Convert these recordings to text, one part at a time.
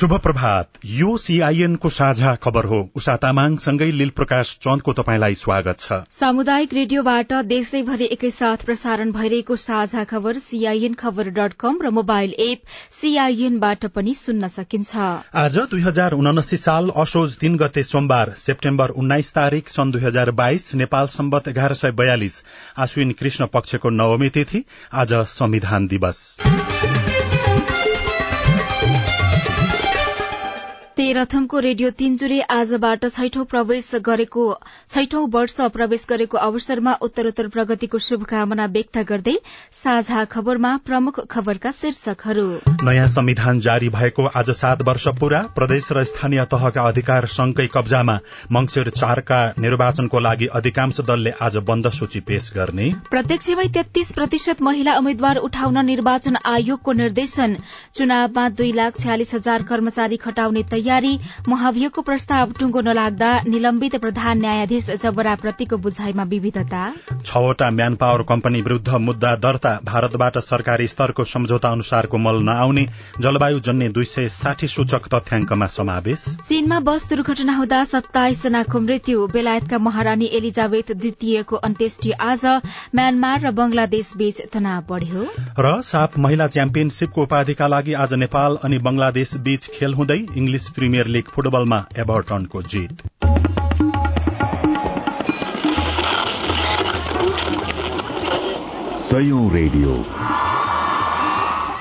शुभ प्रभात यो सीआईएन को साझा खबर हो। उषा तामाङसँगै लील प्रकाश चन्दको तपाईँलाई स्वागत छ। सामुदायिक रेडियोबाट देशैभरि एकैसाथ प्रसारण भइरहेको साझा खबर सीआईएन खबर डट कम र मोबाइल एप सीआईएनबाट पनि सुन्न सकिन्छ। आज दुई हजार उनासी साल असोज तीन गते सोमबार सेप्टेम्बर उन्नाइस तारीक सन् दुई हजार बाइस नेपाल सम्बत एघार सय बयालिस आश्विन कृष्ण पक्षको नवमी तिथि आज संविधान दिवस। तेह्रथमको रेडियो तिनजुरे आजबाट छैठौं प्रवेश गरेको छैठौं वर्ष प्रवेश गरेको अवसरमा उत्तरोत्तर प्रगतिको शुभकामना व्यक्त गर्दै साझा खबरमा प्रमुख खबरका शीर्षकहरू। नयाँ संविधान जारी भएको आज सात वर्ष पूरा प्रदेश र स्थानीय तहका अधिकार संघकै कब्जामा मंगिर चारका निर्वाचनको लागि अधिकांश दलले आज बन्द सूची पेश गर्ने। प्रत्यक्षमै तेत्तीस प्रतिशत महिला उम्मेद्वार उठाउन निर्वाचन आयोगको निर्देशन। चुनावमा दुई लाख छयालिस हजार कर्मचारी खटाउने तयारी। तयारी महाभियोगको प्रस्ताव टुङ्गो नलाग्दा निलम्बित प्रधान न्यायाधीश जबराप्रतिको बुझाइमा विविधता। छवटा म्यान पावर कम्पनी विरूद्ध मुद्दा दर्ता भारतबाट सरकारी स्तरको सम्झौता अनुसारको मल नआउने जलवायु जन्य दुई सय साठी सूचक तथ्याङ्कमा समावेश। चीनमा बस दुर्घटना हुँदा सत्ताइस जनाको मृत्यु बेलायतका महारानी एलिजाबेथ द्वितीयको अन्त्येष्टि आज म्यानमार र बंगलादेश बीच तनाव बढ़्यो। र साफ महिला च्याम्पियनशीपको उपाधिका लागि आज नेपाल अनि बंगलादेश बीच खेल हुँदै इङ्ग्लिस प्रिमियर लीग फुटबलमा एभर्टनको जित। सयौं रेडियो।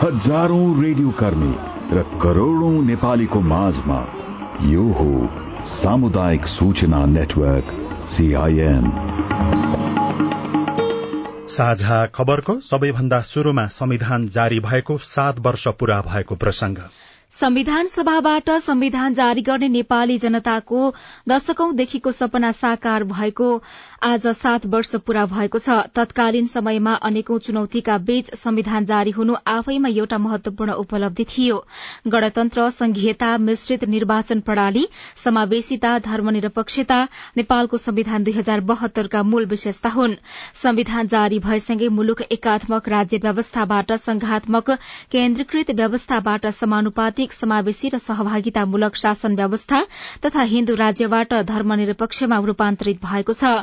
हजारौं रेडियो कर्मी र करोड़ौं नेपालीको माझमा यो हो सामुदायिक सूचना नेटवर्क सीआईएन साझा खबरको सबैभन्दा शुरूमा संविधान जारी भएको सात वर्ष पूरा भएको प्रसंग संविधान सभाबाट संविधान जारी गर्ने नेपाली जनताको दशकौंदेखिको सपना साकार भएको आज सात वर्ष पूरा भएको छ। तत्कालीन समयमा अनेकौं चुनौतीका बीच संविधान जारी हुनु आफैमा एउटा महत्वपूर्ण उपलब्धि थियो। गणतन्त्र संघीयता मिश्रित निर्वाचन प्रणाली समावेशिता धर्मनिरपेक्षता नेपालको संविधान दुई हजार बहत्तरका मूल विशेषता हुन्। संविधान जारी भएसँगै मुलुक एकात्मक राज्य व्यवस्थाबाट संघात्मक केन्द्रीकृत व्यवस्थाबाट समानुपातिक समावेशी र सहभागितामूलक शासन व्यवस्था तथा हिन्दू राज्यबाट धर्मनिरपेक्षमा रूपान्तरित भएको छ।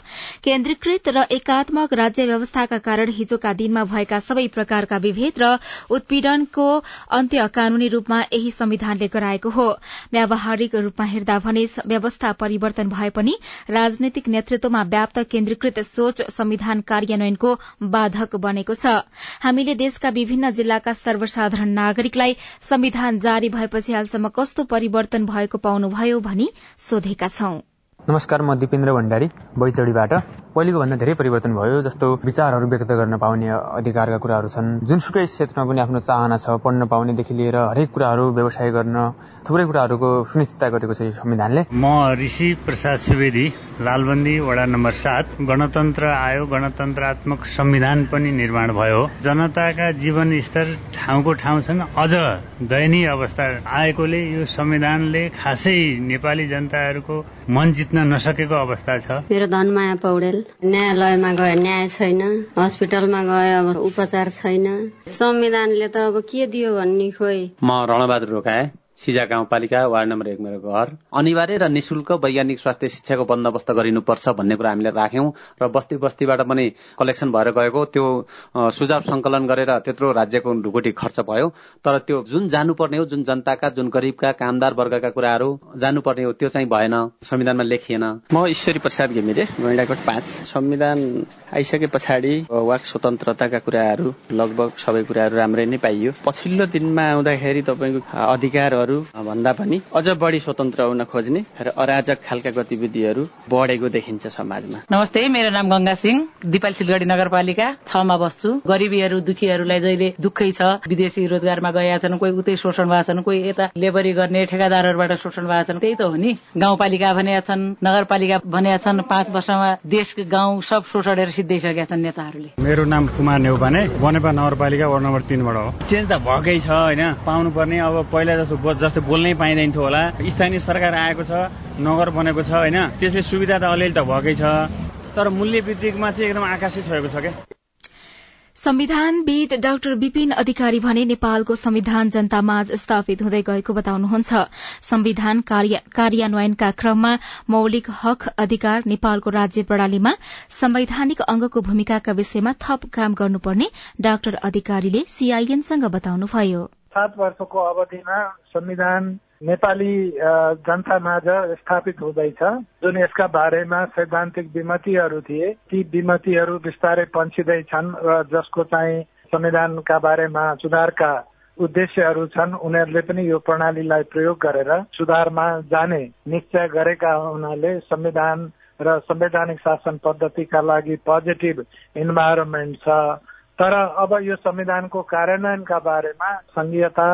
केन्द्रीकृत र एकात्मक राज्य व्यवस्थाका कारण हिजोका दिनमा भएका सबै प्रकारका विभेद र उत्पीड़नको अन्त्य कानूनी रूपमा यही संविधानले गराएको हो। व्यावहारिक रूपमा हेर्दा भने व्यवस्था परिवर्तन भए पनि राजनैतिक नेतृत्वमा व्याप्त केन्द्रीकृत सोच संविधान कार्यान्वयनको बाधक बनेको छ। हामीले देशका विभिन्न जिल्लाका सर्वसाधारण नागरिकलाई संविधान जारी भएपछि हालसम्म कस्तो परिवर्तन भएको पाउनुभयो भनी सोधेका छौं। नमस्कार म दिपेन्द्र भण्डारी बैतडीबाट। पहिलेको भन्दा धेरै परिवर्तन भयो जस्तो विचारहरू व्यक्त गर्न पाउने अधिकारका कुराहरू छन्। जुनसुकै क्षेत्रमा पनि आफ्नो चाहना छ पढ्न पाउनेदेखि लिएर हरेक कुराहरू व्यवसाय गर्न थुप्रै कुराहरूको सुनिश्चितता गरेको छ यो संविधानले। म ऋषि प्रसाद सुवेदी लालबन्दी वडा नम्बर सात। गणतन्त्र आयो गणतन्त्रात्मक संविधान पनि निर्माण भयो। जनताका जीवन स्तर ठाउँको ठाउँ छन्। अझ दयनीय अवस्था आएकोले यो संविधानले खासै नेपाली जनताहरूको मन जित्न नसकेको अवस्था छ। मेरो धनमाया पौडेल न्यायालयमा गए न्याय छैन हस्पिटलमा गए अब उपचार छैन। संविधानले त अब के दियो भन्ने खोइ? म रणबहादुर रोकाए। सिजा गाउँपालिका वार्ड नम्बर एक मेरो घर। अनिवार्य र निशुल्क वैज्ञानिक स्वास्थ्य शिक्षाको बन्दोबस्त गरिनुपर्छ भन्ने कुरा हामीले राख्यौं र बस्ती बस्तीबाट पनि कलेक्सन भएर गएको। त्यो सुझाव संकलन गरेर त्यत्रो राज्यको ढुकुटी खर्च भयो। तर त्यो जुन जानुपर्ने हो जुन जनताका जुन गरिबका कामदार वर्गका कुराहरू जानुपर्ने हो त्यो चाहिँ भएन। संविधानमा लेखिएन। म ईश्वरी प्रसाद घिमिरे गैँडाकोट पाँच। संविधान आइसके पछाडि वाक स्वतन्त्रताका कुराहरू लगभग सबै कुराहरू राम्रै नै पाइयो। पछिल्लो दिनमा आउँदाखेरि तपाईँको अधिकारहरू स्वतन्त्रहरू भन्दा पनि अझ बढी स्वतन्त्र हुन खोज्ने र अराजक खालका गतिविधिहरू बढेको देखिन्छ समाजमा। नमस्ते मेरो नाम गंगा सिंह दिपाल सिलगढी नगरपालिका। छमा बस्छु। गरिबीहरू दुखीहरूलाई जहिले दुःखै छ विदेशी रोजगारमा गएका छन् कोही उतै शोषण भएको छन् कोही यता लेबरी गर्ने ठेकादारहरूबाट शोषण भएको छन् त्यही त हो नि। गाउँपालिका भनेका छन् नगरपालिका भनेका छन् पाँच वर्षमा देश गाउँ सब शोषणेर सिद्धिसकेका छन् नेताहरूले। मेरो नाम कुमार नेउपाने बनेपा नगरपालिका वार्ड नम्बर तिनबाट हो। चेन्ज त भएकै छ होइन? पाउनु पर्ने अब पहिला जस्तो जस्तो बोल्नै पाइँदैन थियो होला। स्थानीय सरकार आएको छ नगर बनेको छ होइन? त्यसले सुविधा त अलिअलि त भएकै छ। तर मूल्य वृद्धिमा चाहिँ एकदम आकाशित भएको छ क्या। संविधानविद डाक्टर विपिन अधिकारी भने नेपालको संविधान जनतामाझ स्थापित हुँदै गएको बताउनुहुन्छ। संविधान कार्यान्वयनका क्रममा मौलिक हक अधिकार नेपालको राज्य प्रणालीमा संवैधानिक अंगको भूमिकाका विषयमा थप काम गर्नुपर्ने डाक्टर अधिकारीले सीआईएनसँग बताउनुभयो। सात वर्षको अवधिमा संविधान नेपाली जनतामाझ स्थापित हुँदैछ जुन यसका बारेमा सैद्धान्तिक विमतिहरू थिए ती विमतिहरू बिस्तारै पन्छिँदैछन् र जसको चाहिँ संविधानका बारेमा सुधारका उद्देश्यहरू छन् उनीहरूले पनि यो प्रणालीलाई प्रयोग गरेर सुधारमा जाने निश्चय गरेका हुनाले संविधान र संवैधानिक शासन पद्धतिका लागि पोजिटिभ इन्भाइरोमेन्ट छ। तर अब यो संविधानको कार्यान्वयनका बारेमा संघीयता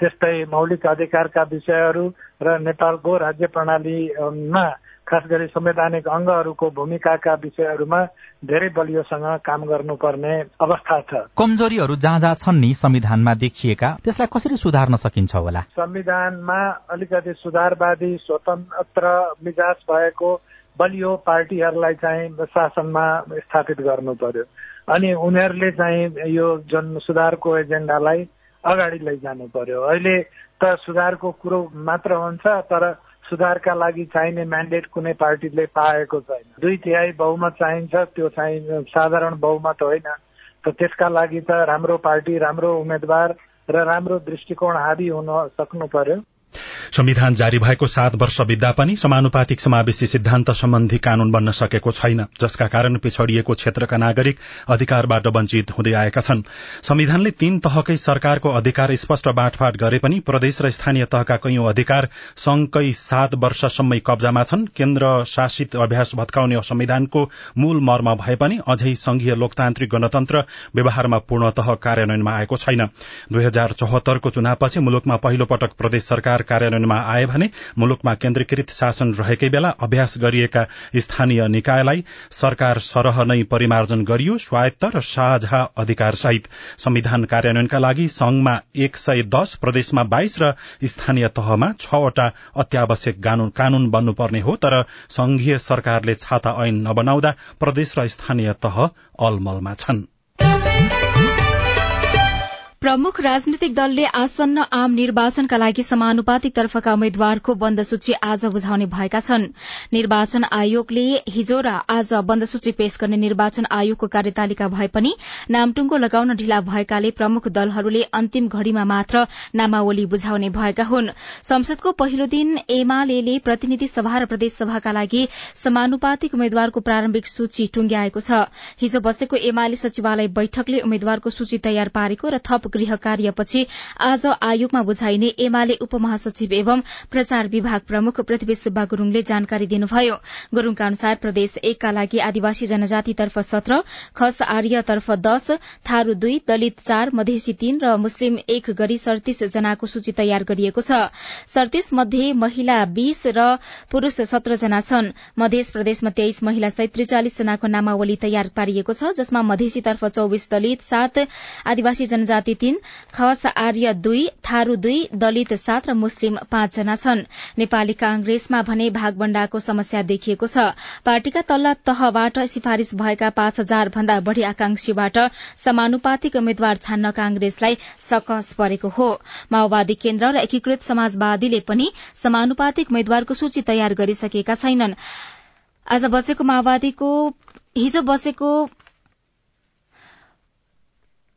त्यस्तै मौलिक अधिकारका विषयहरू र नेपालको राज्य प्रणालीमा खास गरी संवैधानिक अङ्गहरूको भूमिकाका विषयहरूमा धेरै बलियोसँग काम गर्नुपर्ने अवस्था छ। कमजोरीहरू जहाँ जहाँ छन् नि संविधानमा देखिएका त्यसलाई कसरी सुधार्न सकिन्छ होला? संविधानमा अलिकति सुधारवादी स्वतन्त्र मिजाज भएको बलियो पार्टीहरूलाई चाहिँ शासनमा स्थापित गर्नु पर्यो। अनि उनीहरूले चाहिँ यो जुन सुधारको एजेन्डालाई अगाडि लैजानु पर्यो। अहिले त सुधारको कुरो मात्र हुन्छ तर सुधारका लागि चाहिने म्यान्डेट कुनै पार्टीले पाएको छैन। दुई तिहाई बहुमत चाहिन्छ त्यो चाहिँ साधारण बहुमत होइन। त त्यसका लागि त राम्रो पार्टी राम्रो उम्मेद्वार र राम्रो दृष्टिकोण हाबी हुन सक्नु पर्यो। संविधान जारी भएको सात वर्ष बित्दा पनि समानुपातिक समावेशी सिद्धान्त सम्बन्धी कानून बन्न सकेको छैन जसका कारण पिछड़िएको क्षेत्रका नागरिक अधिकारबाट वञ्चित हुँदै आएका छन्। संविधानले तीन तहकै सरकारको अधिकार स्पष्ट बाँडफाँड गरे पनि प्रदेश र स्थानीय तहका कैयौं अधिकार संघकै सात वर्षसम्मै कब्जामा छन्। केन्द्र शासित अभ्यास भत्काउने संविधानको मूल मर्म भए पनि अझै संघीय लोकतान्त्रिक गणतन्त्र व्यवहारमा पूर्णतः कार्यान्वयनमा आएको छैन। दुई हजार चौहत्तरको चुनावपछि मुलुकमा पहिलो पटक प्रदेश सरकार कार्यान्वयनमा आए भने मुलुकमा केन्द्रीकृत शासन रहेकै बेला अभ्यास गरिएका स्थानीय निकायलाई सरकार सरह नै परिमार्जन गरियो स्वायत्त र साझा अधिकार सहित संविधान कार्यान्वयनका लागि संघमा एक सय दश प्रदेशमा बाइस र स्थानीय तहमा छवटा अत्यावश्यक कानून बन्नुपर्ने हो तर संघीय सरकारले छाता ऐन नबनाउँदा प्रदेश र स्थानीय तह अलमलमा छन्। प्रमुख राजनीतिक दलले आसन्न आम निर्वाचनका लागि समानुपातिक तर्फका उम्मेद्वारको बन्द सूची आज बुझाउने भएका छन्। निर्वाचन आयोगले हिजो र आज बन्द सूची पेश गर्ने निर्वाचन आयोगको कार्यतालिका भए पनि नामटुङ्गो लगाउन ढिला भएकाले प्रमुख दलहरूले अन्तिम घड़ीमा मात्र नामावली बुझाउने भएका हुन्। संसदको पहिलो दिन एमाले प्रतिनिधि सभा र प्रदेशसभाका लागि समानुपातिक उम्मेद्वारको प्रारम्भिक सूची टुंग्याएको छ। हिजो बसेको एमाले सचिवालय बैठकले उम्मेद्वारको सूची तयार पारेको र थप गृह कार्यपछि आज आयोगमा बुझाइने एमाले उपमहासचिव एवं प्रचार विभाग प्रमुख पृथ्वी सुब्बा गुरूङले जानकारी दिनुभयो। गुरूङका अनुसार प्रदेश एकका लागि आदिवासी जनजातितर्फ सत्र खस आर्यतर्फ दश थारू दुई दलित चार मधेसी तीन र मुस्लिम एक गरी सड़तीस जनाको सूची तयार गरिएको छ। सड़तीस मध्ये महिला बीस र पुरूष सत्र जना छन्। मध्य प्रदेशमा तेइस महिला सहित त्रिचालिस जनाको नामावली तयार पारिएको छ जसमा मधेसीतर्फ चौविस दलित सात आदिवासी जनजाति तीन खस आर्य दुई थारू दुई दलित सात र मुस्लिम पाँचजना छन्। नेपाली कांग्रेसमा भने भागवण्डाको समस्या देखिएको छ। पार्टीका तल्ला तहबाट सिफारिश भएका पाँच हजार भन्दा बढ़ी आकांक्षीबाट समानुपातिक उम्मेद्वार छान्न कांग्रेसलाई सकस परेको हो। माओवादी केन्द्र र एकीकृत समाजवादीले पनि समानुपातिक उम्मेद्वारको सूची तयार गरिसकेका छैनन्। हिजो बसेको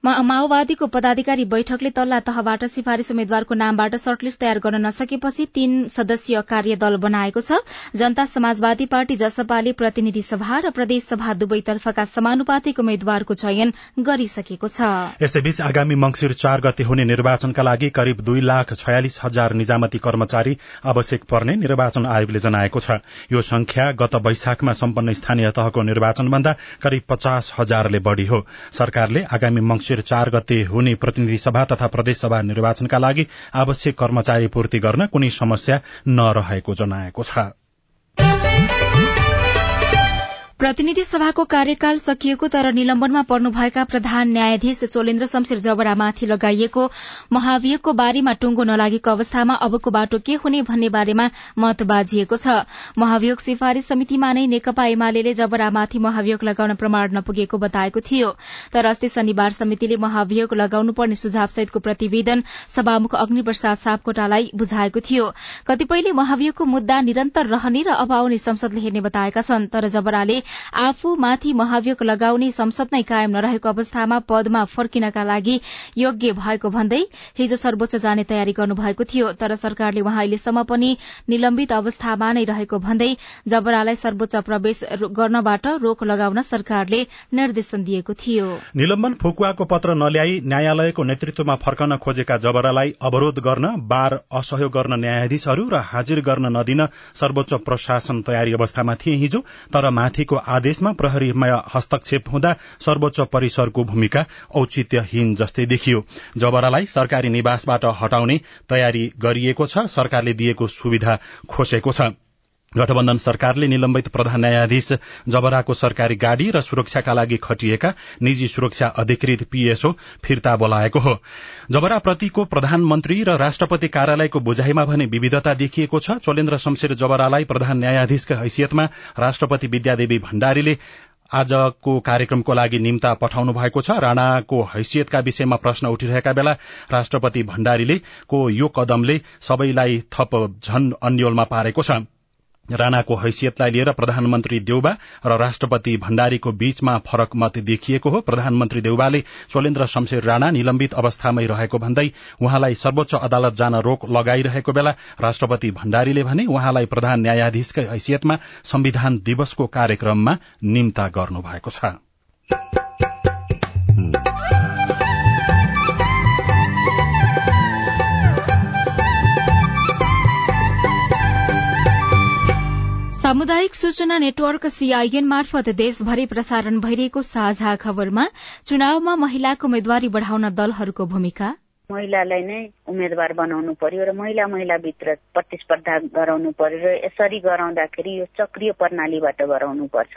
माओवादीको पदाधिकारी बैठकले तल्ला तहबाट सिफारिश उम्मेद्वारको नामबाट सर्टलिस्ट तयार गर्न नसकेपछि तीन सदस्यीय कार्यदल बनाएको छ। जनता समाजवादी पार्टी जसपाले प्रतिनिधि सभा र प्रदेश सभा दुवैतर्फका समानुपातिक उम्मेद्वारको चयन गरिसकेको छ। यसैबीच आगामी मंगिर चार गते हुने निर्वाचनका लागि करिब दुई लाख छयालिस हजार निजामती कर्मचारी आवश्यक पर्ने निर्वाचन आयोगले जनाएको छ। यो संख्या गत वैशाखमा सम्पन्न स्थानीय तहको निर्वाचनभन्दा करिब पचास हजारले बढ़ी हो। सरकारले आगामी मंगिर चार गते हुने प्रतिनिधि सभा तथा प्रदेश सभा निर्वाचनका लागि आवश्यक कर्मचारी पूर्ति गर्न कुनै समस्या नरहेको जनाएको छ। प्रतिनिधि सभाको कार्यकाल सकिएको तर निलम्बनमा पर्नुभएका प्रधान न्यायाधीश चोलेन्द्र शमशेर जबरामाथि लगाइएको महाभियोगको बारेमा टुंगो नलागेको अवस्थामा अबको बाटो के हुने भन्ने बारेमा मत बाजिएको छ। महाभियोग सिफारिश समितिमा नै नेकपा एमाले जबरामाथि महाभियोग लगाउन प्रमाण नपुगेको बताएको थियो। तर अस्ति शनिबार समितिले महाभियोग लगाउनुपर्ने सुझावसहितको प्रतिवेदन सभामुख अग्निप्रसाद सापकोटालाई बुझाएको थियो। कतिपयले महाभियोगको मुद्दा निरन्तर रहने र अब आउने संसदले हेर्ने बताएका छन् तर जबराले आफूमाथि महाभियोग लगाउने संसद नै कायम नरहेको अवस्थामा पदमा फर्किनका लागि योग्य भएको भन्दै हिजो सर्वोच्च जाने तयारी गर्नुभएको थियो तर सरकारले उहाँ अहिलेसम्म पनि निलम्बित अवस्थामा नै रहेको भन्दै जबरालाई सर्वोच्च प्रवेश गर्नबाट रोक लगाउन सरकारले निर्देशन दिएको थियो। निलम्बन फुकुवाको पत्र नल्याई न्यायालयको नेतृत्वमा फर्कन खोजेका जबरालाई अवरोध गर्न बार असहयोग गर्न न्यायाधीशहरू र हाजिर गर्न नदिन सर्वोच्च प्रशासन तयारी अवस्थामा थिए हिजो तर माथिको आदेशमा प्रहरीमय हस्तक्षेप हुँदा सर्वोच्च परिसरको भूमिका औचित्यहीन जस्तै देखियो। जबरालाई सरकारी निवासबाट हटाउने तयारी गरिएको छ सरकारले दिएको सुविधा खोसेको छ। गठबन्धन सरकारले निलम्बित प्रधान न्यायाधीश जबराको सरकारी गाड़ी र सुरक्षाका लागि खटिएका निजी सुरक्षा अधिकृत पीएसओ फिर्ता बोलाएको हो। जबराप्रतिको प्रधानमन्त्री र राष्ट्रपति कार्यालयको बुझाइमा भने विविधता देखिएको छ। चोलेन्द्र शमशेर जबरालाई प्रधान न्यायाधीशका हैसियतमा राष्ट्रपति विद्यादेवी भण्डारीले आजको कार्यक्रमको लागि निम्ता पठाउनु भएको छ। राणाको हैसियतका विषयमा प्रश्न उठिरहेका बेला राष्ट्रपति भण्डारीले को यो कदमले सबैलाई थप झन अन्यलमा पारेको छ। राणाको हैसियतलाई लिएर प्रधानमन्त्री देउबा र राष्ट्रपति भण्डारीको बीचमा फरक मत देखिएको हो। प्रधानमन्त्री देउबाले चोलेन्द्र शमशेर राणा निलम्बित अवस्थामै रहेको भन्दै उहाँलाई सर्वोच्च अदालत जान रोक लगाइरहेको बेला राष्ट्रपति भण्डारीले भने उहाँलाई प्रधान न्यायाधीशकै हैसियतमा संविधान दिवसको कार्यक्रममा निम्ता गर्नुभएको छ। सामुदायिक सूचना नेटवर्क सीआईएन मार्फत देशभरि प्रसारण भइरहेको साझा खबरमा चुनावमा महिलाको उम्मेद्वारी बढ़ाउन दलहरूको भूमिका। महिलालाई नै उम्मेद्वार बनाउनु पर्यो र महिला महिला भित्र प्रतिस्पर्धा गराउनु पर्यो र यसरी गराउँदाखेरि यो चक्रिय प्रणालीबाट गराउनु पर्छ।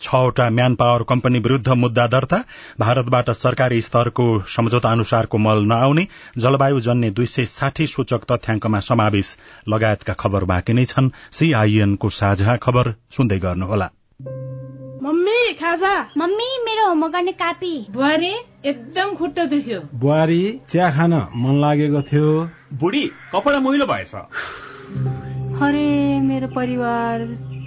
छवटा म्यान पावर कम्पनी विरूद्ध मुद्दा दर्ता भारतबाट सरकारी स्तरको सम्झौता अनुसारको मल नआउने जलवायु जन्य दुई सय साठी सूचक तथ्याङ्कमा समावेश लगायतका खबर बाँकी नै छन्। सीआईएनको साझा खबर सुन्दै गर्नुहोला। मम्मी खाजा। मम्मी मेरो होमवर्क गर्ने कापी। बुहारी एकदम खुट्टा दुख्यो। बुहारी चिया खान मन लागेको थियो। बुढी कपडा मैलो भएछ। अरे मेरो परिवार।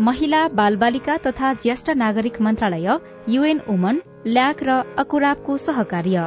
महिला बालबालिका तथा ज्येष्ठ नागरिक मन्त्रालय युएन वुमन ल्याक र अकुराबको सहकार्य।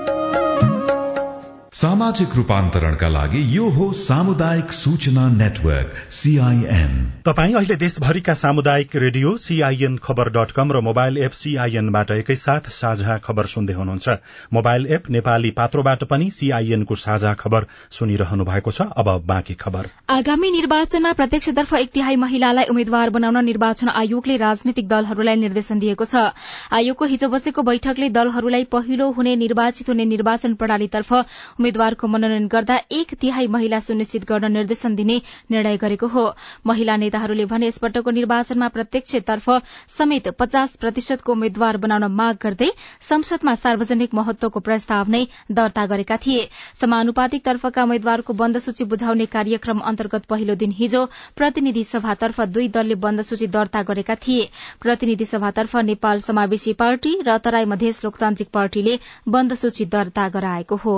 सामाजिक रूपान्तरणका लागि यो हो सामुदायिक सूचना नेटवर्क सीआईएन तपाईँ अहिले देशभरिका सामुदायिक रेडियो सीआईएन खबर डट कम र मोबाइल एप सीआईएनबाट एकैसाथ साझा खबर सुन्दै हुनुहुन्छ। मोबाइल एप नेपाली पात्रोबाट पनि सीआईएनको साझा खबर सुनिरहनु भएको छ। अब बाँकी खबर। आगामी निर्वाचनमा प्रत्यक्षतर्फ एक तिहाई महिलालाई उम्मेद्वार बनाउन निर्वाचन आयोगले राजनीतिक दलहरूलाई निर्देशन दिएको छ। आयोगको हिजो बसेको बैठकले दलहरूलाई पहिलो हुने निर्वाचित हुने निर्वाचन प्रणालीतर्फ उम्मेद्वारको मनोनयन गर्दा एक तिहाई महिला सुनिश्चित गर्न निर्देशन दिने निर्णय गरेको हो। महिला नेताहरूले भने यसपटकको निर्वाचनमा प्रत्यक्षतर्फ समेत पचास प्रतिशतको उम्मेद्वार बनाउन माग गर्दै संसदमा सार्वजनिक महत्वको प्रस्ताव नै दर्ता गरेका थिए। समानुपातिक तर्फका उम्मेद्वारको बन्द सूची बुझाउने कार्यक्रम अन्तर्गत पहिलो दिन हिजो प्रतिनिधि सभातर्फ दुई दलले बन्द सूची दर्ता गरेका थिए। प्रतिनिधि सभातर्फ नेपाल समावेशी पार्टी र तराई मधेस लोकतान्त्रिक पार्टीले बन्द सूची दर्ता गराएको हो।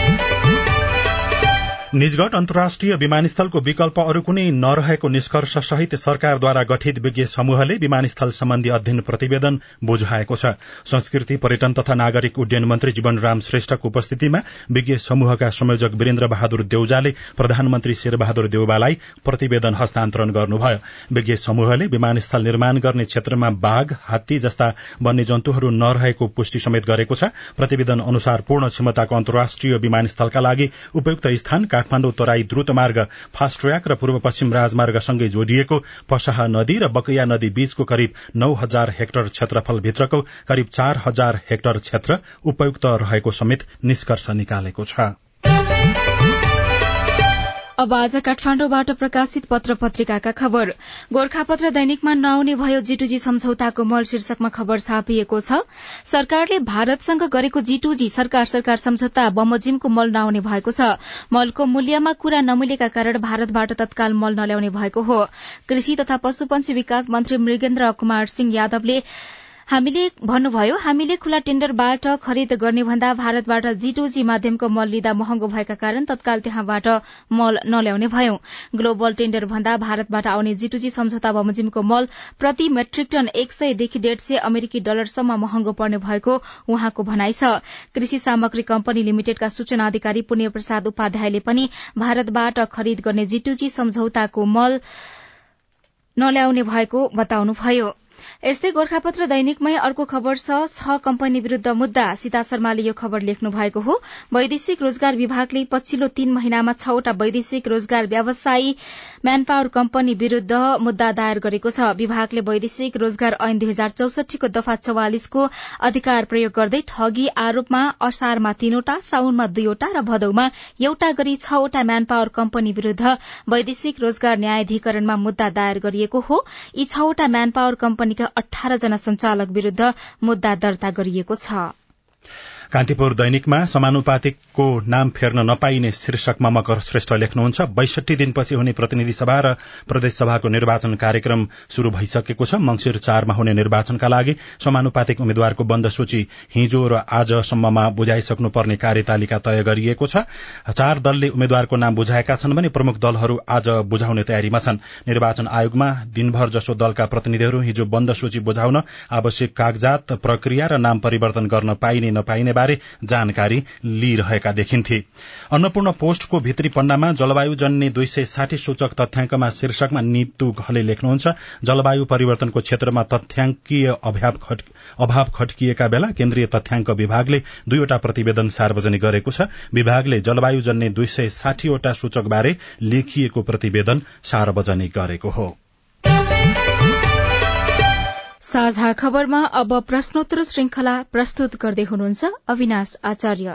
निजगढ अन्तर्राष्ट्रिय विमानस्थलको विकल्प अरू कुनै नरहेको निष्कर्ष सहित सरकारद्वारा गठित विज्ञ समूहले विमानस्थल सम्बन्धी अध्ययन प्रतिवेदन बुझाएको छ। संस्कृति पर्यटन तथा नागरिक उड्डयन मन्त्री जीवनराम श्रेष्ठको उपस्थितिमा विज्ञ समूहका संयोजक वीरेन्द्र बहादुर देउजाले प्रधानमन्त्री शेरबहादुर देउबालाई प्रतिवेदन हस्तान्तरण गर्नुभयो। विज्ञ समूहले विमानस्थल निर्माण गर्ने क्षेत्रमा बाघ हात्ती जस्ता वन्यजन्तुहरू नरहेको पुष्टि समेत गरेको छ। प्रतिवेदन अनुसार पूर्ण क्षमताको अन्तर्राष्ट्रिय विमानस्थलका लागि उपयुक्त स्थान काठमाडौँ तराई द्रुत मार्ग फास्ट ट्र्याक र पूर्व पश्चिम राजमार्गसँगै जोडिएको पसाहा नदी र बकैया नदी बीचको करिब नौ हजार हेक्टर क्षेत्रफलभित्रको करिब चार हजार हेक्टर क्षेत्र उपयुक्त रहेको समेत निष्कर्ष निकालेको छ। अब आज काठमाण्डुबाट प्रकाशित पत्र पत्रिकाका खबर। गोर्खापत्र दैनिकमा नआउने भयो जीटुजी सम्झौताको मल शीर्षकमा खबर छापिएको छ। सरकारले भारतसँग गरेको जीटुजी सरकार सरकार सम्झौता बमोजिमको मल नआउने भएको छ। मलको मूल्यमा कुरा नमिलेका कारण भारतबाट तत्काल मल नल्याउने भएको हो। कृषि तथा पशुपन्छी विकास मन्त्री मृगेन्द्र कुमार सिंह यादवले हामीले भन्नुभयो हामीले खुला टेण्डरबाट खरिद गर्ने भन्दा भारतबाट जीटोजी माध्यमको मल लिँदा महँगो भएका कारण तत्काल त्यहाँबाट मल नल्याउने भयौं। ग्लोबल टेण्डर भन्दा भारतबाट आउने जीटोजी सम्झौता बमोजिमको मल प्रति मेट्रिक टन एक सयदेखि डेढ़ सय अमेरिकी डलरसम्म महँगो पर्ने भएको उहाँको भनाइ छ। कृषि सामग्री कम्पनी लिमिटेडका सूचना अधिकारी पुण्य प्रसाद उपाध्यायले पनि भारतबाट खरिद गर्ने जीटोजी सम्झौताको मल नल्याउने भएको बताउनुभयो। यस्तै गोर्खापत्र दैनिकमै अर्को खबर छ। छ कम्पनी विरूद्ध मुद्दा। सीता शर्माले यो खबर लेख्नु भएको हो। वैदेशिक रोजगार विभागले पछिल्लो तीन महिनामा छवटा वैदेशिक रोजगार व्यवसायी म्यान पावर कम्पनी विरूद्ध मुद्दा दायर गरेको छ। विभागले वैदेशिक रोजगार ऐन दुई हजार चौसठीको दफा चौवालिसको अधिकार प्रयोग गर्दै ठगी आरोपमा असारमा तीनवटा साउनमा दुईवटा र भदौमा एउटा गरी छवटा म्यान पावर कम्पनी विरूद्ध वैदेशिक रोजगार न्यायाधिकरणमा मुद्दा दायर गरिएको हो। यी छवटा म्यान पावर कम्पनीका अठार जना संचालक विरूद्ध मुद्दा दर्ता गरिएको छ। कान्तिपुर दैनिकमा समानुपातिकको नाम फेर्न नपाइने शीर्षकमा मकर श्रेष्ठ लेख्नुहुन्छ। बैसठी दिनपछि हुने प्रतिनिधि सभा र प्रदेश सभाको निर्वाचन कार्यक्रम शुरू भइसकेको छ। मंगिर चारमा हुने निर्वाचनका लागि समानुपातिक उम्मेद्वारको बन्द सूची हिजो र आजसम्ममा बुझाइसक्नुपर्ने कार्यतालिका तय गरिएको छ। चार दलले उम्मेद्वारको नाम बुझाएका छन् भने प्रमुख दलहरू आज बुझाउने तयारीमा छन्। निर्वाचन आयोगमा दिनभर जसो दलका प्रतिनिधिहरू हिजो बन्द सूची बुझाउन आवश्यक कागजात प्रक्रिया र नाम परिवर्तन गर्न पाइने नपाइने बारे जानकारी लिइरहेका देखिन्थे। अन्नपूर्ण पोस्टको भित्री पन्नामा जलवायु जन्य दुई सय साठी सूचक तथ्याङ्कमा शीर्षकमा नितु घले लेख्नुहुन्छ जलवायु परिवर्तनको क्षेत्रमा तथ्याङ्कीय अभाव खड्किएका बेला केन्द्रीय तथ्याङ्क विभागले दुईवटा प्रतिवेदन सार्वजनिक गरेको छ। विभागले जलवायु जन्य दुई सय साठीवटा सूचकबारे लेखिएको प्रतिवेदन सार्वजनिक गरेको हो। साझा खबरमा अब प्रश्नोत्तर श्रृंखला प्रस्तुत गर्दै हुनुहुन्छ अविनाश आचार्य।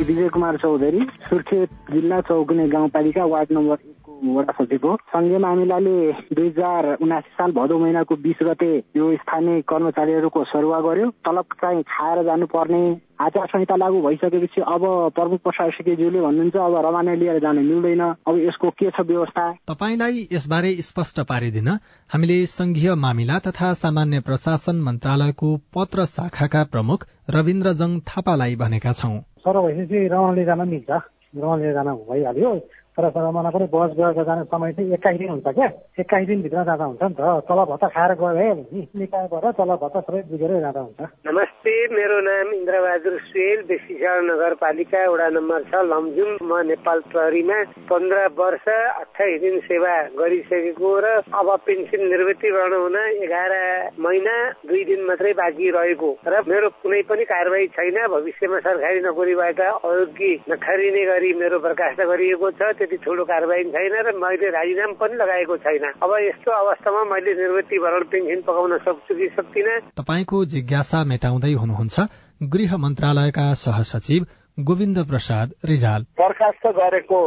विजय कुमार चौधरी सुर्खेत जिल्ला चौकुने गाउँपालिका वार्ड नम्बर वडा सचिव हो संघीय मामिलाले दुई हजार उनासी साल भदौ महिनाको बिस गते यो स्थानीय कर्मचारीहरूको सरुवा गर्यो। तलब चाहिँ खाएर जानुपर्ने आचार संहिता लागू भइसकेपछि अब प्रमुख प्रशासकीयज्यूले भन्नुहुन्छ अब रमाना लिएर जान मिल्दैन। अब यसको के छ व्यवस्था? तपाईँलाई यसबारे स्पष्ट पारिदिन हामीले संघीय मामिला तथा सामान्य प्रशासन मन्त्रालयको पत्र शाखाका प्रमुख रविन्द्र जङ थापालाई भनेका छौं। सर भएपछि रमाना लिएर जान मिल्छ। रमाना लिएर जान भइहाल्यो। तर जमाना पनि बस गएर जाने समय चाहिँ एक्काइस दिन हुन्छ क्या। एक्काइस दिनभित्र जाँदा हुन्छ नि त। तल भत्ता खाएर गयो नि। निकायबाट तल भत्ता सबै बुझेरै जाँदा हुन्छ। नमस्ते मेरो नाम इन्द्रबहादुर सुवेल बेसीसार नगरपालिका वडा नम्बर छ लमजुङ म नेपाल प्रहरीमा पन्ध्र वर्ष अठाइस दिन सेवा गरिसकेको र अब पेन्सन निवृत्तिकरण हुन एघार महिना दुई दिन मात्रै बाँकी रहेको। र मेरो कुनै पनि कारवाही छैन। भविष्यमा सरकारी नोकरीबाट अयोग्य नठहरिने गरी मेरो बर्खास्त गरिएको छ। त्यति ठुलो कारवाही छैन र मैले राजीनामा पनि लगाएको छैन। अब यस्तो अवस्थामा मैले निवृत्ति भरण पेन्सन पकाउन सक्छु कि सक्दिनँ तपाईँको जिज्ञासा मेटाउँदै हुनुहुन्छ। गृह मन्त्रालयका सहसचिव गोविन्द प्रसाद रिजाल। बर्खास्त गरेको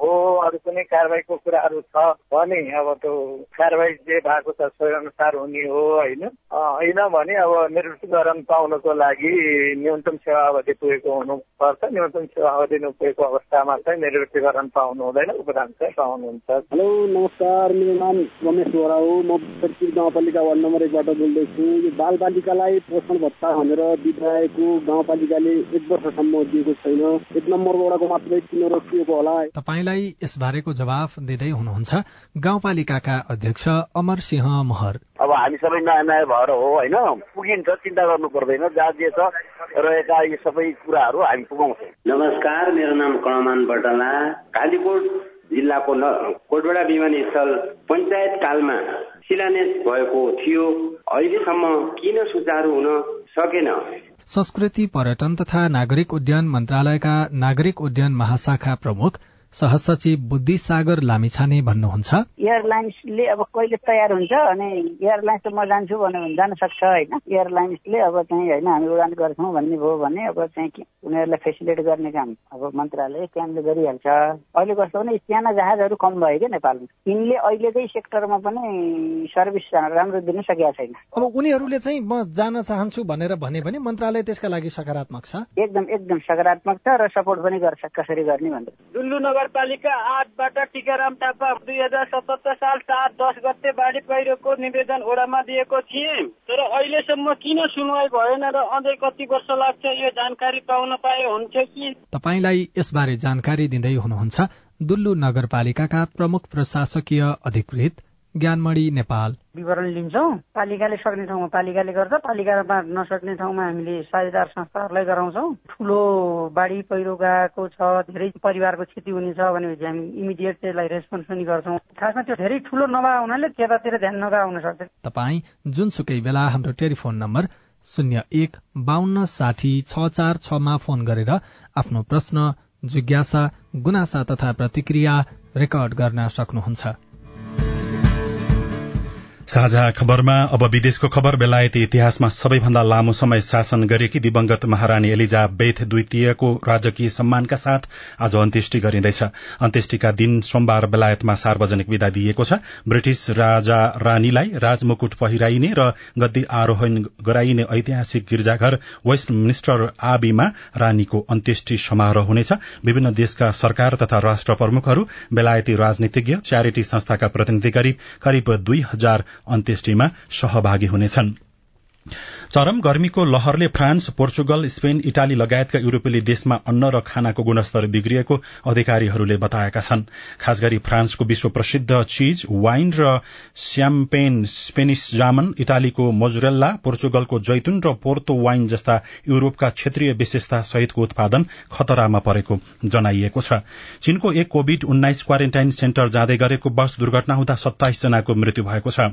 हो अरू कुनै कारवाहीको कुराहरू छ भने अब त्यो कारवाही जे भएको छ सोही अनुसार हुने हो होइन? होइन भने अब निवृत्तिकरण पाउनको लागि न्यूनतम सेवा अवधि पुगेको हुनुपर्छ। न्यूनतम सेवा अवधि नपुगेको अवस्थामा चाहिँ निवृत्तिकरण पाउनु हुँदैन उपदान चाहिँ पाउनुहुन्छ। हेलो नमस्कार मेरो नाम रमेश बोरा हो। म गाउँपालिका वार्ड नम्बर एकबाट बोल्दैछु। यो बाल बालिकालाई पोषण भत्ता भनेर दिइरहेको गाउँपालिकाले एक वर्षसम्म दिएको छैन। एक नम्बर वडाको मात्रै किन रोकिएको होला। तपाईँलाई यसबारेको जवाफ दिँदै हुनुहुन्छ गाउँपालिकाका अध्यक्ष अमर सिंह महर। अब हामी सबै नयाँ नयाँ भएर हो होइन? पुगिन्छ चिन्ता गर्नु पर्दैन जहाँ जे छ रहेका यी सबै कुराहरू हामी पुगाउँछौँ। नमस्कार मेरो नाम कणमान बटला। कालीकोट जिल्लाको कोटबडा विमानस्थल पञ्चायत कालमा शिलान्यास भएको थियो। अहिलेसम्म किन सुचारू हुन सकेन? संस्कृति पर्यटन तथा नागरिक उड्डयन मन्त्रालयका नागरिक उड्डयन महाशाखा प्रमुख सहसचिव बुद्धि सागर लामिछाने भन्नुहुन्छ। एयरलाइन्सले अब कहिले तयार हुन्छ अनि एयरलाइन्स त म जान्छु भन्यो भने जान सक्छ होइन। एयरलाइन्सले अब चाहिँ होइन हामी उडान गर्छौँ भन्ने भयो भने अब चाहिँ उनीहरूलाई फेसिलिट गर्ने काम अब मन्त्रालय क्याम्पले गरिहाल्छ। अहिले कस्तो भने साना जहाजहरू कम भयो क्या नेपालमा। यिनले अहिलेकै सेक्टरमा पनि सर्भिस राम्रो दिन सकेका छैन। अब उनीहरूले चाहिँ म जान चाहन्छु भनेर भने भने मन्त्रालय त्यसका लागि सकारात्मक छ। एकदम एकदम सकारात्मक छ र सपोर्ट पनि गर्छ कसरी गर्ने भनेर। नगरपालिका आठबाट टिकाराम थापा दुई हजार सतहत्तर साल सात दस गते बाढी पहिरोको निवेदन ओडामा दिएको थिएँ। तर अहिलेसम्म किन सुनवाई भएन र अझै कति वर्ष लाग्छ यो जानकारी पाउन पाए हुन्थ्यो कि? तपाईँलाई यसबारे जानकारी दिँदै हुनुहुन्छ दुल्लु नगरपालिकाका प्रमुख प्रशासकीय अधिकृत ज्ञानमणि नेपाल। विवरण लिन्छौँ। पालिकाले सक्ने ठाउँमा पालिकाले गर्छ पालिकामा नसक्ने ठाउँमा हामीले साझेदार संस्थाहरूलाई गराउँछौँ। ठुलो बाढी पहिरो गएको छ धेरै परिवारको क्षति हुने छ भनेपछि हामी इमिडिएट त्यसलाई रेस्पोन्स पनि गर्छौँ। खासमा त्यो धेरै ठुलो नभए हुनाले त्यतातिर ध्यान नगराउन सक्छ। तपाईँ जुनसुकै बेला हाम्रो टेलिफोन नम्बर शून्य एक बान्न साठी छ चार छमा फोन गरेर आफ्नो प्रश्न जिज्ञासा गुनासा तथा प्रतिक्रिया रेकर्ड गर्न सक्नुहुन्छ। साझा खबरमा अब विदेशको खबर बेलायती इतिहासमा सबैभन्दा लामो समय शासन गरेकी दिवंगत महारानी एलिजा बेथ द्वितीयको राजकीय सम्मानका साथ आज अन्त्येष्टि गरिँदैछ। अन्त्येष्टिका दिन सोमबार बेलायतमा सार्वजनिक विदा दिइएको छ। ब्रिटिश राजा रानीलाई राजमुकुट पहिराइने र गद्दी आरोहण गराइने ऐतिहासिक गिर्जाघर वेस्ट मिनिस्टर आबीमा रानीको अन्त्येष्टि समारोह हुनेछ। विभिन्न देशका सरकार तथा राष्ट्र प्रमुखहरू बेलायती राजनीतिज्ञ च्यारिटी संस्थाका प्रतिनिधि करिब करिब दुई हजार अन्त्येष्टिमा सहभागी हुनेछन्। चरम गर्मीको लहरले फ्रान्स पोर्चुगल स्पेन इटाली लगायतका युरोपेली देशमा अन्न र खानाको गुणस्तर बिग्रिएको अधिकारीहरूले बताएका छन्। खास गरी फ्रान्सको विश्व प्रसिद्ध चीज वाइन र स्याम्पेन स्पेनिस जामन इटालीको मोजरेल्ला पोर्चुगलको जैतुन र पोर्तो वाइन जस्ता युरोपका क्षेत्रीय विशेषता सहितको उत्पादन खतरामा परेको जनाइएको छ। चीनको एक कोविड उन्नाइस क्वारेन्टाइन सेन्टर जाँदै गरेको बस दुर्घटना हुँदा सत्ताइस जनाको मृत्यु भएको छ।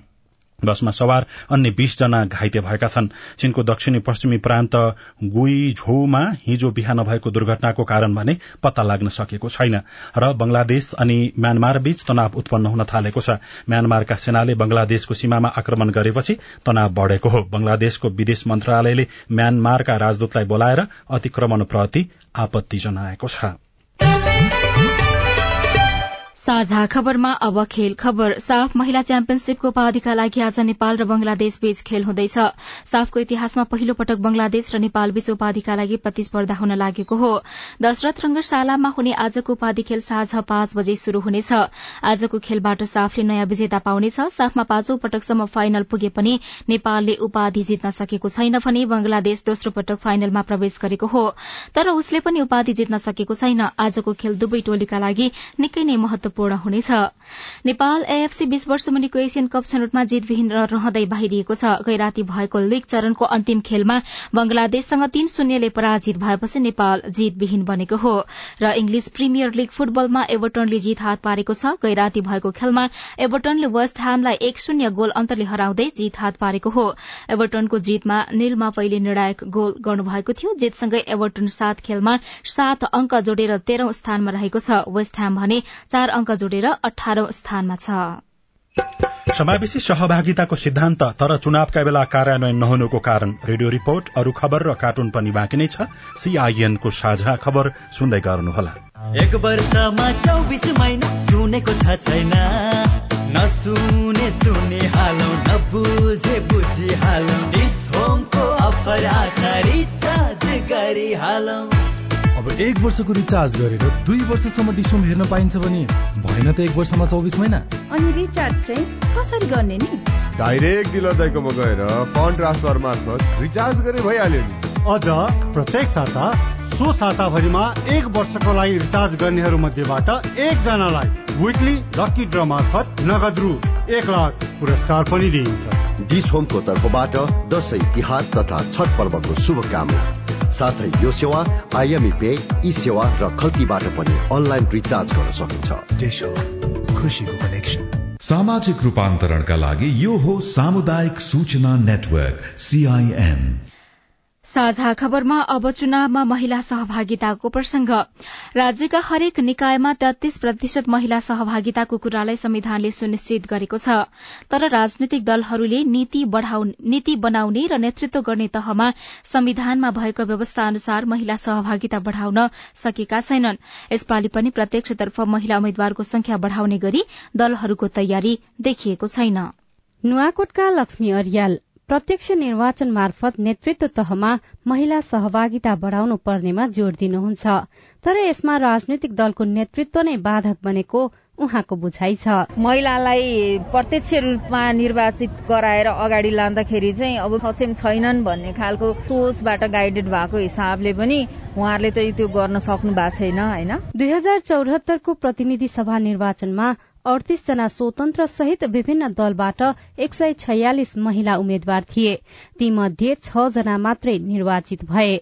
बसमा सवार अन्य बीस जना घाइते भएका छन्। चीनको दक्षिणी पश्चिमी प्रान्त गुइझोमा हिजो बिहान भएको दुर्घटनाको कारण भने पत्ता लाग्न सकेको छैन र बंगलादेश अनि म्यानमार बीच तनाव उत्पन्न हुन थालेको छ। म्यानमारका सेनाले बंगलादेशको सीमामा आक्रमण गरेपछि तनाव बढ़ेको हो। बंगलादेशको विदेश मन्त्रालयले म्यानमारका राजदूतलाई बोलाएर अतिक्रमणप्रति आपत्ति जनाएको छ। साझा खबरमा अब खेल खबर। साफ महिला च्याम्पियनशीपको उपाधिका लागि आज नेपाल र बंगलादेश बीच खेल हुँदैछ। साफको इतिहासमा पहिलो पटक बंगलादेश र नेपाल बीच उपाधिका लागि प्रतिस्पर्धा हुन लागेको हो। दशरथ रंगशालामा हुने आजको उपाधि खेल साँझ पाँच बजे शुरू हुनेछ। आजको खेलबाट साफले नयाँ विजेता पाउनेछ। साफमा पाँचौं पटकसम्म फाइनल पुगे पनि नेपालले उपाधि जित्न सकेको छैन भने बंगलादेश दोस्रो पटक फाइनलमा प्रवेश गरेको हो। तर उसले पनि उपाधि जित्न सकेको छैन। आजको खेल दुवै टोलीका लागि निकै नै महत्व महत्वपूर्ण हुनेछ। नेपाल एएफसी बीस वर्ष मुनिको एसियन कप छनौटमा जितविहीन रहँदै बाहिरिएको छ। गैराती भएको लीग चरणको अन्तिम खेलमा बंगलादेशसँग तीन शून्यले पराजित भएपछि नेपाल जितविहीन बनेको हो र इंग्लिश प्रिमियर लीग फुटबलमा एभर्टनले जित हात पारेको छ। गैराती भएको खेलमा एभर्टनले वेस्ट ह्यामलाई एक शून्य गोल अन्तरले हराउँदै जित हात पारेको हो। एभर्टनको जितमा निलमा पहिले निर्णायक गोल गर्नुभएको थियो। जितसँगै एभर्टन सात खेलमा सात अंक जोडेर तेह्रौं स्थानमा रहेको छ। वेस्ट ह्याम भने चार अंक जोडेर अठारौं स्थानमा छ। समावेशी सहभागिताको सिद्धान्त तर चुनावका बेला कार्यान्वयन नहुनुको कारण। रेडियो रिपोर्ट अरू खबर र कार्टुन पनि बाँकी नै छ। सीआईएनको साझा खबर सुन्दै गर्नुहोला। एक वर्षमा चौबिस महिना सुनेको छ छैन। नसुने सुने हालौ नबुझे बुझी हालौ। होमको अफर आछ रिचार्ज गरी हालौ अब एक वर्षको रिचार्ज गरेर दुई वर्षसम्म डिसोम हेर्न पाइन्छ भने भएन त एक वर्षमा चौबिस महिना। अनि रिचार्ज चाहिँ कसरी गर्ने नि? डाइरेक्ट डिलर दाइकोमा गएर फन्ड ट्रान्सफर मार्फत रिचार्ज गरे भइहाल्यो नि। अझ प्रत्येक साता सो साताभरिमा एक वर्षको लागि रिचार्ज गर्नेहरू मध्येबाट एकजनालाई विकली लकी ड्र मार्फत नगद रु एक लाख पुरस्कार पनि दिइन्छ। डिस होमको तर्फबाट दसैँ तिहार तथा छठ पर्वको शुभकामना। साथै यो सेवा आइएमई पे ई सेवा र खल्तीबाट पनि अनलाइन रिचार्ज गर्न सकिन्छ। खुसीको कनेक्सन सामाजिक रूपान्तरणका लागि यो हो सामुदायिक सूचना नेटवर्क सीआईएन साझा खबरमा अब चुनावमा महिला सहभागिताको प्रसंग। राज्यका हरेक निकायमा तेत्तीस प्रतिशत महिला सहभागिताको कुरालाई संविधानले सुनिश्चित गरेको छ। तर राजनैतिक दलहरूले नीति बनाउने र नेतृत्व गर्ने तहमा संविधानमा भएको व्यवस्था अनुसार महिला सहभागिता बढ़ाउन सकेका छैनन्। यसपालि पनि प्रत्यक्षतर्फ महिला उम्मेद्वारको संख्या बढ़ाउने गरी दलहरूको तयारी देखिएको छैन। नुवाकोटका लक्ष्मी अरियाल प्रत्यक्ष निर्वाचन मार्फत नेतृत्व तहमा महिला सहभागिता बढ़ाउनु पर्नेमा जोड़ दिनुहुन्छ। तर यसमा राजनैतिक दलको नेतृत्व नै बाधक बनेको उहाँको बुझाइ छ। महिलालाई प्रत्यक्ष रूपमा निर्वाचित गराएर अगाडि लाँदाखेरि चाहिँ अब सक्षम छैनन् भन्ने खालको सोचबाट गाइडेड भएको हिसाबले पनि उहाँहरूले त त्यो गर्न सक्नु भएको छैन होइन? दुई हजार चौहत्तरको प्रतिनिधि सभा निर्वाचनमा अडतिस जना स्वतन्त्र सहित विभिन्न दलबाट एक सय छयालिस महिला उम्मेद्वार थिए। तीमध्ये छ जना मात्रै निर्वाचित भए।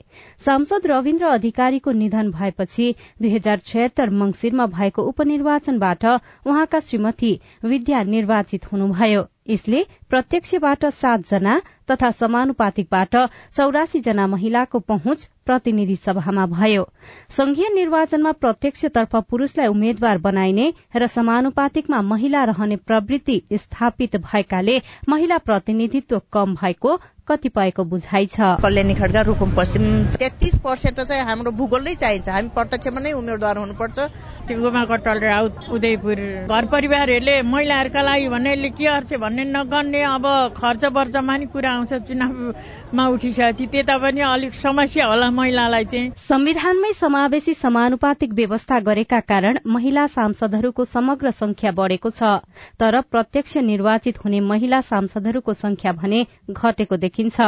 सांसद रविन्द्र अधिकारीको निधन भएपछि दुई हजार छयत्तर मंगिरमा भएको उपनिर्वाचनबाट उहाँका श्रीमती विद्या निर्वाचित हुनुभयो। यसले प्रत्यक्षबाट सात जना तथा समानुपातिकबाट चौरासी जना महिलाको पहुँच प्रतिनिधि सभामा भयो। संघीय निर्वाचनमा प्रत्यक्षतर्फ पुरूषलाई उम्मेद्वार बनाइने र समानुपातिकमा महिला रहने प्रवृत्ति स्थापित भएकाले महिला प्रतिनिधित्व कम भएको कतिपयको बुझाइ छ। कल्याणी खड्का रुकुम पश्चिम। तेत्तिस पर्सेन्ट चाहिँ हाम्रो भूगोल नै चाहिन्छ। हामी प्रत्यक्षमा नै उम्मेद्वार हुनुपर्छ। गोमा कटल राउत उदयपुर घर परिवारहरूले महिलाहरूका लागि भन्नेले के गर्छ भन्ने नगर्ने अब खर्च वर्चमा नि कुरा आउँछ चुनावमा उठिसकेपछि त्यता पनि अलिक समस्या होला महिलालाई चाहिँ। संविधानमै समावेशी समानुपातिक व्यवस्था गरेका कारण महिला सांसदहरूको समग्र संख्या बढ़ेको छ तर प्रत्यक्ष निर्वाचित हुने महिला सांसदहरूको संख्या भने घटेको देखिन्छ।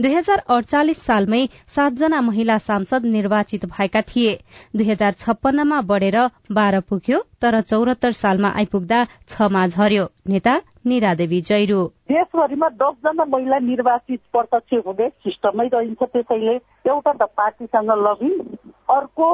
दुई हजार अडचालिस सालमै सातजना महिला सांसद निर्वाचित भएका थिए। दुई हजार छप्पन्नमा बढ़ेर बाह्र पुग्यो तर चौरात्तर सालमा आइपुग्दा छमा झर्यो। नेता निरा देवी जैरू। देशभरिमा दसजना महिला निर्वाचित प्रत्यक्ष हुने सिस्टमै रहन्छ त्यसैले एउटा त पार्टीसँग लगिन अर्को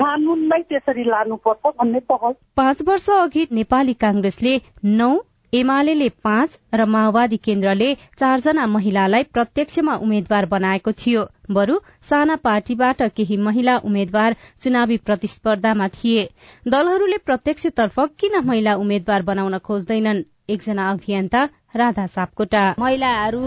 कानून नै त्यसरी लानुपर्छ भन्ने पहल पाँच वर्ष अघि नेपाली कांग्रेसले नौ एमाले पाँच र माओवादी केन्द्रले चारजना महिलालाई प्रत्यक्षमा उम्मेद्वार बनाएको थियो। बरु साना पार्टीबाट केही महिला उम्मेद्वार चुनावी प्रतिस्पर्धामा थिए। दलहरूले प्रत्यक्षतर्फ किन महिला उम्मेद्वार बनाउन खोज्दैनन्? एकजना अभियन्ता राधा सापकोटा। महिलाहरू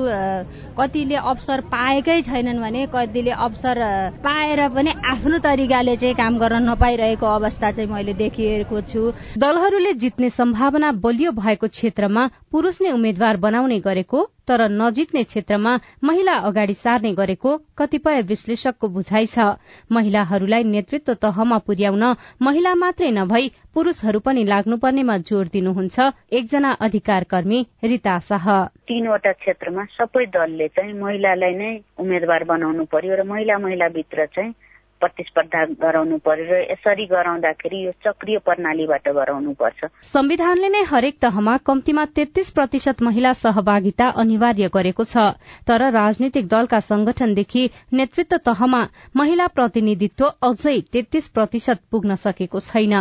कतिले अवसर पाएकै छैनन् भने कतिले अवसर पाएर पनि आफ्नो तरिकाले चाहिँ काम गर्न नपाइरहेको अवस्था चाहिँ मैले देखिएको छु। दलहरूले जित्ने सम्भावना बलियो भएको क्षेत्रमा पुरूष नै उम्मेद्वार बनाउने गरेको तर नजित्ने क्षेत्रमा महिला अगाडि सार्ने गरेको कतिपय विश्लेषकको बुझाइ छ। महिलाहरूलाई नेतृत्व तहमा पुर्याउन महिला मात्रै नभई पुरूषहरू पनि लाग्नुपर्नेमा जोड़ दिनुहुन्छ एकजना अधिकार कर्मी रिता शाह। तीनवटा क्षेत्रमा सबै दलले चाहिँ महिलालाई नै उम्मेद्वार बनाउनु पर्यो र महिला महिला भित्र चाहिँ प्रतिस्पर्धा गराउनु पर्यो र यसरी गराउँदाखेरि यो चक्रिय प्रणालीबाट गराउनु पर्छ। संविधानले नै हरेक तहमा कम्तीमा तेत्तीस प्रतिशत महिला सहभागिता अनिवार्य गरेको छ तर राजनीतिक दलका संगठनदेखि नेतृत्व तहमा महिला प्रतिनिधित्व अझै तेत्तीस प्रतिशत पुग्न सकेको छैन।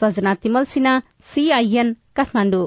सजना तिमल सिन्हा सीआईएन काठमाडौँ।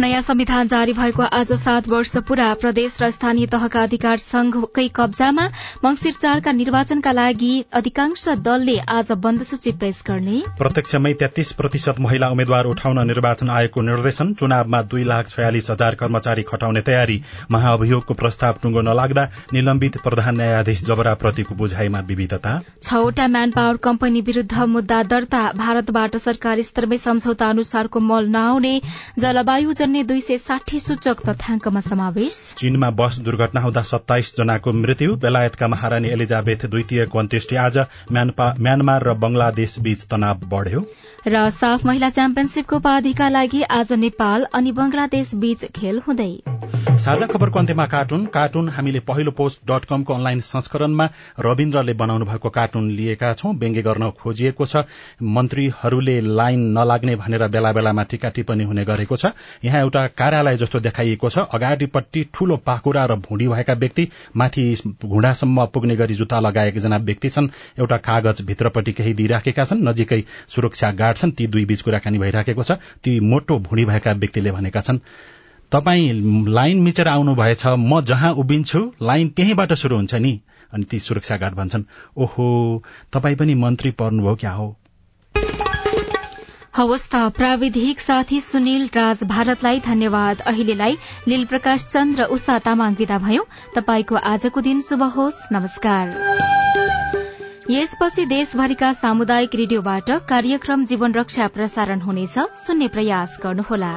नयाँ संविधान जारी भएको आज सात वर्ष पूरा प्रदेश र स्थानीय तहका अधिकार संघकै कब्जामा मंगिर चारका निर्वाचनका लागि अधिकांश दलले आज बन्द सूची पेश गर्ने। प्रत्यक्षमै तेत्तीस प्रतिशत महिला उम्मेद्वार उठाउन निर्वाचन आयोगको निर्देशन। चुनावमा दुई लाख छयालिस हजार कर्मचारी खटाउने तयारी। महाअभियोगको प्रस्ताव टुङ्गो नलाग्दा निलम्बित प्रधान न्यायाधीश जबराप्रतिको बुझाइमा विविधता। छवटा म्यान पावर कम्पनी विरूद्ध मुद्दा दर्ता। भारतबाट सरकारी स्तरमै सम्झौता अनुसारको मल नआउने जलवायु जन्य दुई सय साठी सूचक तथ्याङ्कमा समावेश। चीनमा बस दुर्घटना हुँदा सत्ताइस जनाको मृत्यु बेलायतका महारानी एलिजाबेथ द्वितीयको अन्त्येष्टि आज म्यानमार र बंगलादेश बीच तनाव बढ़्यो। र साफ महिला च्याम्पियनशीपको उपाधिका लागि आज नेपाल अनि बंगलादेश बीच खेल हुँदै। साझा खबरको अन्त्यमा कार्टुन। कार्टुन हामीले पहिलो पोस्ट डट कमको अनलाइन संस्करणमा रविन्द्रले बनाउनु भएको कार्टुन लिएका छौं। व्यङ्ग्य गर्न खोजिएको छ। मन्त्रीहरूले लाइन नलाग्ने भनेर बेला बेलामा टीका टिप्पणी हुने गरेको छ। यहाँ एउटा कार्यालय जस्तो देखाइएको छ। अगाडिपट्टि ठूलो पाखुरा र भुँडी भएका व्यक्ति माथि घुँडासम्म पुग्ने गरी जुत्ता लगाएका एकजना व्यक्ति छन्। एउटा कागज भित्रपट्टि केही दिइराखेका छन्। नजिकै सुरक्षा गार्ड छन् ती दुई बीच कुराकानी भइराखेको छ। ती मोटो भुँडी भएका व्यक्तिले भनेका छन् तपाईँ लाइन मिचेर आउनु भएछ म जहाँ उभिन्छु लाइन त्यहीँबाट शुरू हुन्छ नि अनि ती सुरक्षा गार्ड भन्छन् ओहो तपाईँ पनि मन्त्री पर्नुभयो क्या हो? हवस् त प्राविधिक साथी सुनिल राज भारतलाई धन्यवाद। अहिलेलाई लील प्रकाश चन्द र उषा तामाङ विदा भयो। तपाईँको आजको दिन शुभ होस्। नमस्कार। यसपछि देशभरिका सामुदायिक रेडियोबाट कार्यक्रम जीवन रक्षा प्रसारण हुनेछ। सुन्ने प्रयास गर्नुहोला।